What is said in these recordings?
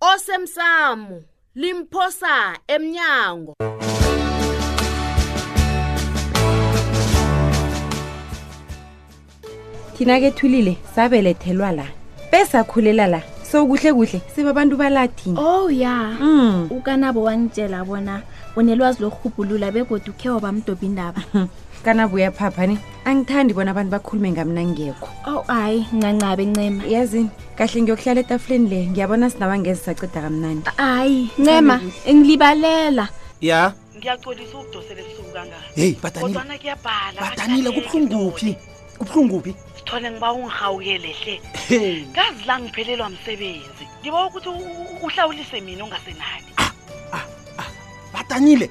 osemsamo limphosa emnyango thina kethulile sabelethelwa la besakhulela la so kuhle kuhle sibabantu balathini oh ya mm. ukanabo wangitshela bona unelwazi lokurhubhulula begodwa ukhe waba mdobhi indaba kanabo uyaphapha ni angithandi bona abantu bakhulume ngamnangekho ow oh, hayi ncancabe ncema yazini kahle ngiyokuhlala etafuleni le ngiyabona sinawa ngeze saceda kamnandi hayi ncema ngilibalela ya ngiyacolisa ukudosela ebusuku kangaka heyi kodwana kuyabhala badanile kubuhlunguphi kubuhlunguphi sithole ngiba ungihawukele hle kazi la ngiphelelwa msebenzi ngiba ukuthi uhlawulise mina ongasenani ah, ah, ah. badanile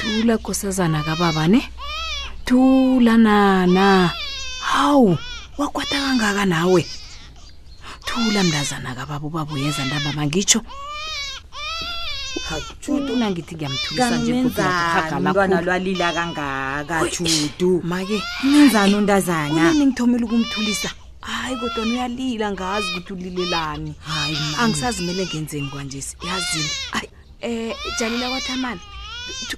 thula kosazana kababa ne thula nana hawu wakwata kangaka nawe thula mntazana kababa ubaba uyeza ntambama ngitsho judu una ngithi ngiyamthulisa nje Kamenzani mntwana lwalila kangaka judu make menzani untazana kunini ngithomile ukumthulisa hayi kodwa uyalila ngazi ukuthi ulilelani hayi angisazimele ngenzeni kwanjesi yazini ayi Eh Janina wathamani.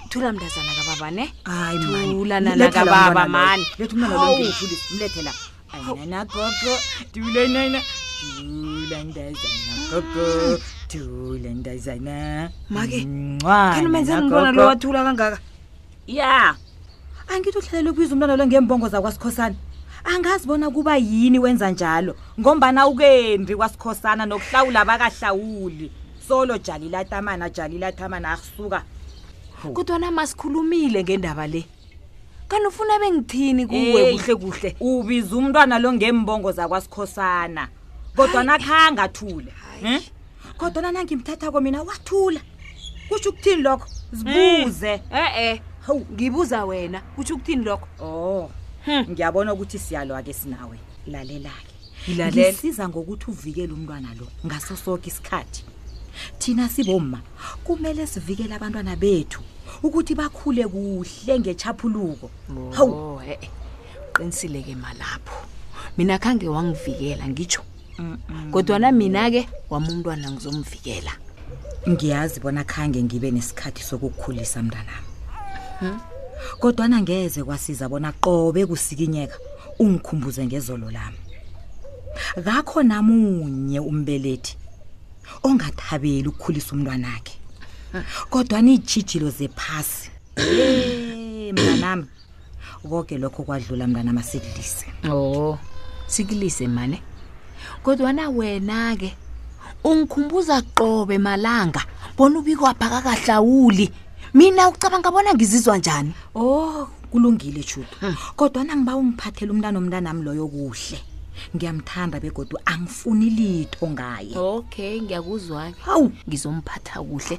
Thula mndazana kababa ne? Hayi man. Thula nana kababa man. Lethu mina lo ngifundile mlethe la. Ayinana gogo. Thula nana. Thula ndazana gogo. Thula ndazana. Make. Khani menze ngibona lo wathula kangaka. ya angithi uhlalele ukubiza umntwana lo ngeembongo zakwasikhosana angazi bona kuba yini wenza njalo ngombana ukembi kwasikhosana nokuhlawula abakahlawuli solo jalilatamana jalilatamana akusuka kodwana masikhulumile ngendaba le kanti ufuna bengithini kuwe Hey. kuhle kuhle ubiza umntwana lo ngeembongo zakwasikhosana kodwa nakhangathule kodwana nangimthathako mina wathula kusho ukuthini lokho zibuze e-e hawu ngibuza wena kutsho ukuthini lokho o Hmm. ngiyabona ukuthi siyalwa-ke sinawe lalelake Ngilalela. ngisiza ngokuthi uvikele umntwana lo ngaso soke isikhathi thina sibomma kumele sivikele abantwana bethu ukuthi bakhule kuhle ngetshaphuluko hawu Oh, e-e uqinisile-ke malapho mina khange wangivikela ngitsho kodwana mina-ke wami umntwana ngizomvikela ngiyazi bona khange ngibe nesikhathi sokukhulisa mntanami hmm? kodwana ngeze kwasiza bona qobe kusikinyeka ungikhumbuze ngezolo lami kakho namunye umbelethi ongathabeli ukukhulisa umntwana akhe kodwa niitshijilo zephasi mntanami koke lokho kwadlula mntana masikilise o sikilise mane kodwana wena-ke ungikhumbuza qobe malanga bona ubiko aphakakahlawuli mina ucabanga bona ngizizwa njani o oh, kulungile judu hmm. kodwana ngiba ungiphathele umntana omntanami loyo kuhle ngiyamthanda begodwa angifuni litho ngaye okay ngiyakuzwa-ke hawu ngizomphatha kuhle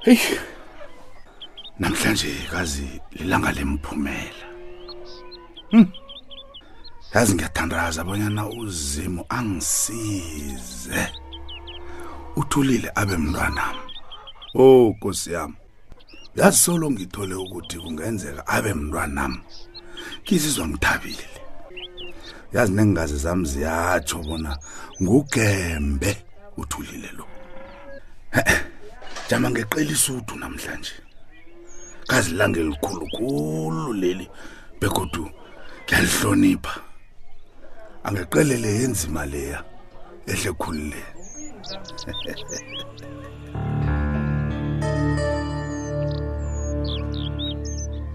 Hey. Namhlanje kazi lilanga lemphumela. Hmm. Yazi ngiyathandaza bonyana uZimu angisize. Uthulile abe mntwanami. Oh Nkosi yami. Yazi solo ngithole ukuthi kungenzeka abe mntwanami. Ngizizwa ngithabile. Yazi nengazi zami ziyatsho bona ngugembe uthulile lo. jama ngeqela isuthu namhlanje kazi langa elikhulu khulu leli begodu ngiyalihlonipha angeqelele yenzima leya ehle khulu le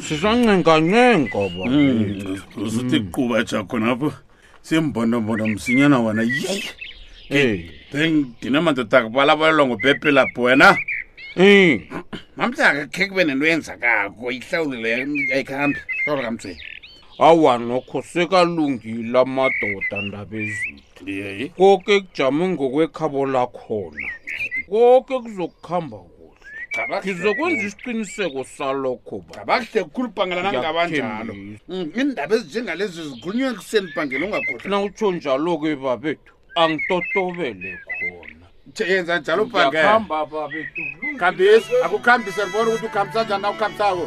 sisancengancenga ba Mm, usuthi quba tsha khonapho sembondombona msinyana wona yey Eh, ndina madoda kubalabalelwa ngobhebhelapho wena eh, mamhlaka khe kube nento yenzakako ihlawulile ayikhambi hlawula kamtsweni awa nokho sekalungile amadoda ndabezitha yeyi koke kujame ngokwekhabo lakhona koke kuzokuhamba kuhle ngizokwenza isiqiniseko salokho cabakuhle kukhulu bhangela nangabanjalo mm, iindaba ezinjengalezi zikhulunywa ekuseni bhangela ungakhohlwa na utsho njalo-ke babethu angitotobele khona yenza njalo bhangela khambesi akukhambise ngibona ukuthi ukhambisa njani na ukhambisako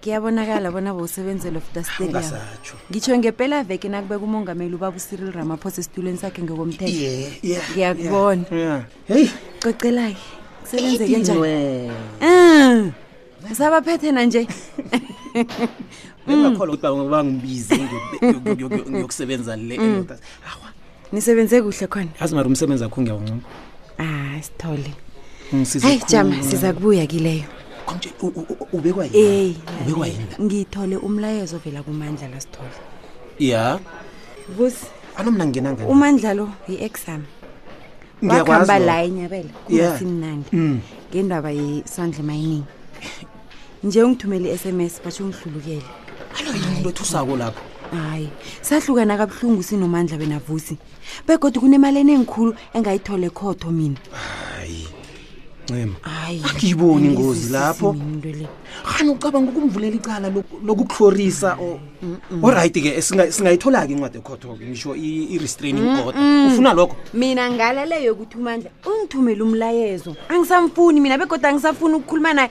kuyabonakala bona bowusebenzela ofuta stadium ungasatsho ngitsho ngempela veke nakubeka umongameli ubaba usiril ramaphosa esitulweni sakhe ngokomthetho Ye- ye- ngiyakubona Yeah. heyi cocelake kusebenzeke njani we Mm. usabaphethe na nje bengakholwa ukuthi baba ngibize ngiyokusebenza le endoda awa nisebenze kuhle khona yazi mara umsebenzi akho ngiyawuncuma ah sithole ungisize hayi jama khulu. siza kubuya kileyo Konje, u- u- u- ubekwa yini eyi ubekwa yini la ngithole umlayezo ovela kumandla la sithole ya vusi alo mna ngingena ngani umandla lo yi-exam Ngiyakwazi wakhamba lokho. la enyabela Yeah. kungasimnandi Mm. ngendaba yesondle mining nje ungithumele i-sms batsho ungihlulukele alo yini into ethusako lapho hayi sahlukana kabuhlungu sinomandla benavusi begodwa kunemali enengikhulu engayithole khotho mina hayi ncema hayi angiyiboni ingozi lapho into le khani ucabanga ukumvulela icala loku- lokukuhlorisa o- olright-ke singa- singayithola-ke incwadi ekhotho-ke ngisho i- i-restraining order ufuna lokho mina ngalaleyo yokuthi umandla ungithumele umlayezo angisamfuni mina begodwa angisafuni ukukhuluma naye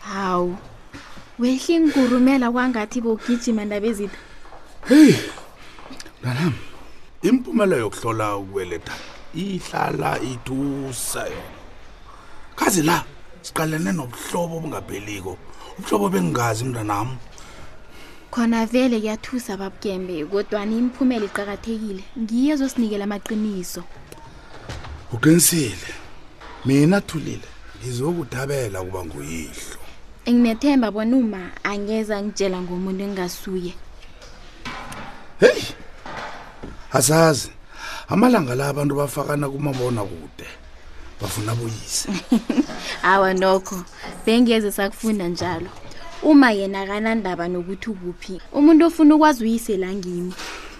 hawu wehle ngigurumela kwangathi bogijima ndabezitha heyi mntanam impumela yokuhlola ukubeletha ihlala ithusa yona kazi la siqalene nobuhlobo obungapheliko ubuhlobo bengingazi mntanam khona vele kuyathusa babukembe kodwana imiphumela iqakathekile ngiye ezosinikela amaqiniso uqinisile mina thulile ngizokudabela ukuba nguyihlo nginethemba bona uma angeza ngitshela ngomuntu engingasuye heyi asazi amalanga la abantu bafakana kumabona kude bafuna boyise awa nokho bengiyeze sakufunda njalo uma yena akanandaba nokuthi ukuphi umuntu ofuna ukwazi uyise la ngimi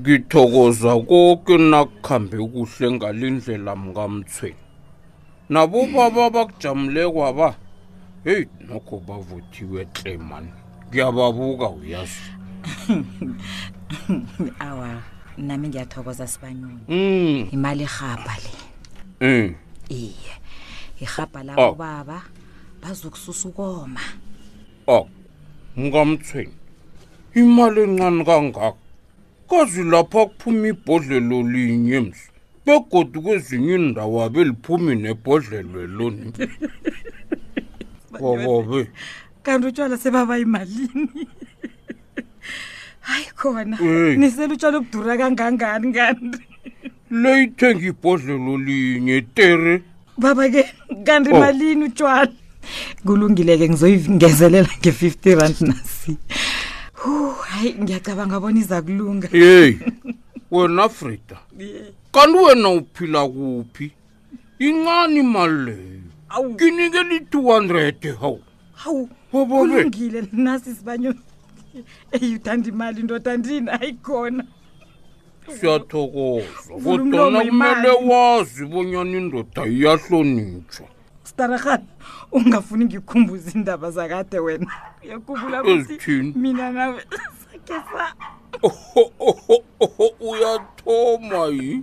ngithokoza koke nakukhambe kuhle ngalindlela mkamthweni nabobaba bakujamulekwaba heyi nokho bavuthiwe tlemani ngiyababuka uyazi awa nami ngiyathokoza sibanyoni mm. imali irhabha le mm. iye irhabha labo oh. baba bazokususa ukoma oh. mkamthweni imali encane kangaka kazi lapha kuphuma ibhodlelo linye msi begodu kwezinye indawo abeliphumi nebhodlelo eloni wawabe kanti utshwala sebaba imalini hayi khona nisela utshwala obudura kangangani kanti leyithenga ibhodlelo linye tere baba ke kanti oh. malini utshwala kulungile-ke ngizoyingezelela nge-fifty rand nasi hayi ngiyacabanga bona iza kulunga yeyi wena frida kanti wena uphila kuphi incani imali leyo nginikela i-two hundred hawu hawu kulungile nasi sibanyoni eyi uthanda imali ndoda ndini ayikhona siyathokoza kodwana kumele wazi bonyana indoda iyahlonitshwa starahana ungafuni ngikhumbuza iindaba zakade wena uyakhumbula ukuthi mina nawe sakhe sa uyathoma yi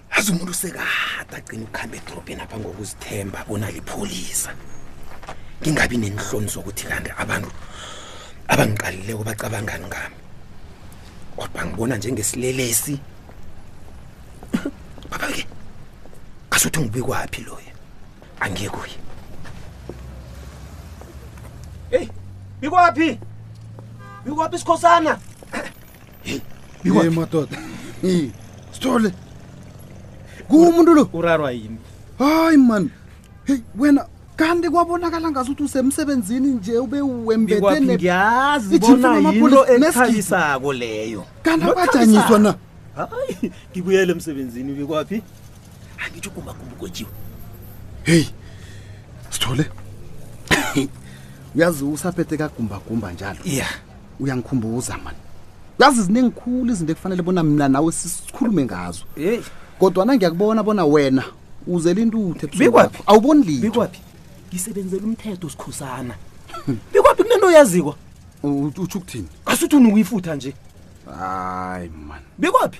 azi umuntu usekade agcina ukuhamba edorobheni apha ngokuzithemba bona lipholisa ngingabi nenhloni zokuthi kanti abantu abangiqalileko bacabangani ngami kodwa ngibona njengesilelesi baba-ke kasuthi ngibikwaphi loyo angiye kuye eyi bikwaphi bikwaphi isikhosana hey bikwaphi madoda sithole kumuntu lo urarwa yini hayi man hey wena kanti kwabonakala ngazi ukuthi usemsebenzini nje ube wembethe ngiyazi bona yinto ekhaisako leyo kanti abajanyiswa na hayi ngibuyele emsebenzini bikwaphi angithi ukumbakumba ugojiwe heyi sithole uyazi usaphethe kagumbagumba njalo ya yeah. uyangikhumbuza mani yazi zinengikhulu izinto ekufanele bona mina nawe sisikhulume ngazo hey kodwa na ngiyakubona bona wena uzela intuthe bikwaphi awuboni litho bikwaphi ngisebenzela umthetho sikhosana bikwaphi kunento oyaziko utsho ukuthini asuthi unukuyifutha nje hayi mani bikwaphi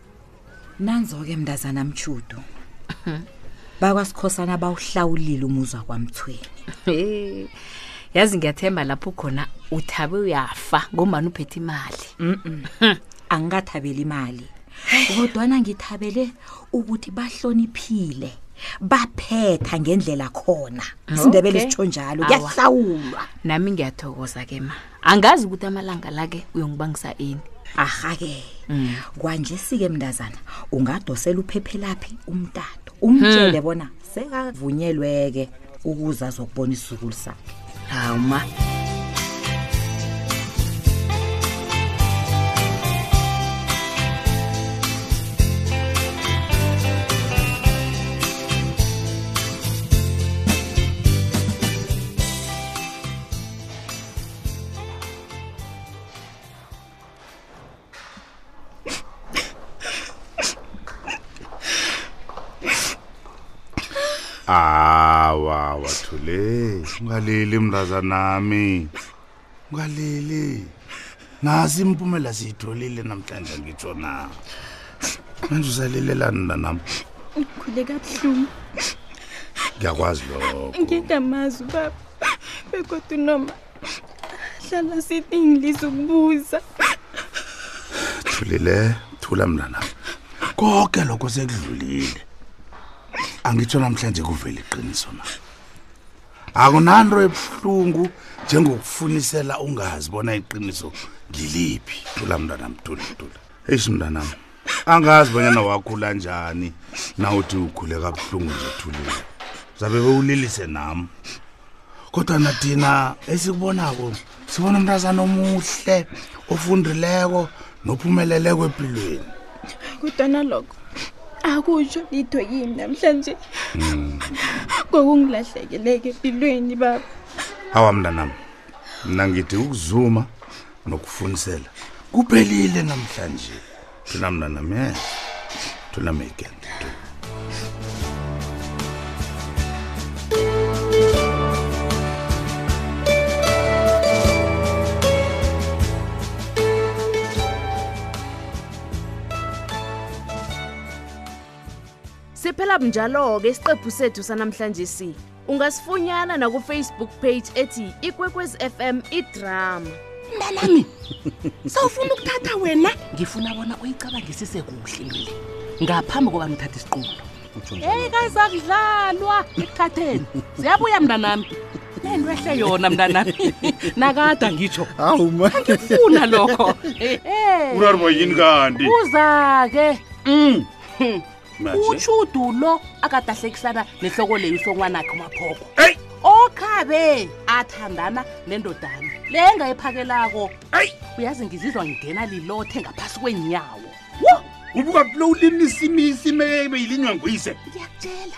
nanzo-ke mntazana mtshudu bakwasikhosana bawuhlawulile umuzi wakwamthweni Eh, yazi ngiyathemba lapho khona uthabe uyafa ngombani uphethe imali Mm-mm. angikathabeli imali kodwana ngithabele ukuthi bahloniphile baphetha ngendlela khona isindebele Okay. sitsho njalo Awa. kuyahlawulwa nami ngiyathokoza ke ma angazi ukuthi amalanga la-ke uyongibangisa ini arha-ke mm. kwanje sike mntazana ungadosela uphephelaphi umtato umtshele hmm. bona sekavunyelweke ukuze azokubona isizukulu sakhe hawu ma awa wathule ungalili mntazanami ungalili nasi impumela siyitholile namhlanje ngitsho na manje usalilelani mntanam ngikhule kabuhlungu ngiyakwazi lokho ngingamazi ubaba bekodwa noma hlala sithi ngiliza ukubuza thulile thula mntanam konke lokho sekudlulile angitsho namhlanje kuvela iqiniso na akunanto ebuhlungu njengokufunisela ungazi bona iqiniso ngiliphi thula mntwanam thula thula eish mntwanam angazi bonyana wakhula njani na uthi ukhule kabuhlungu nje thulile zabe bewulilise nam kodwa nathina esikubonako sibona umntazana omuhle ofundileko nophumeleleko empilweni kudana lokho akusho litho yini namhlanje hmm. ngokungilahlekeleke empilweni baba awa mntanam mna ngithi ukuzuma nokufunisela kuphelile namhlanje tunamna name tunameke Siphela njalo-ke isiqephu sethu sanamhlanje si ungasifunyana nakufacebook page ethi ikwekwezi fm idrama mntanami sawufuna ukuthatha wena ngifuna bona uyicabangisise kuhle into le ngaphambi kobani uthatha isiqulo utsho njalo. heyi kayisakudlalwa ekuthatheni ziyabuya mntanami lento ehle yona mntanami nakada ngitsho hawu ma funa lokho Eh, urarwa yini kanti uza-ke Mm. utjhudu lo akadahlekisana nehloko leyo usongwanakhe umaphoko eyi okhabe athandana nendodana le engayiphakelako eyi uyazi ngizizwa ngingena lilothe ngaphasi kwenyawo ubuka kulo ulimisa imisime beyilinywa nguyise ngiyakutshela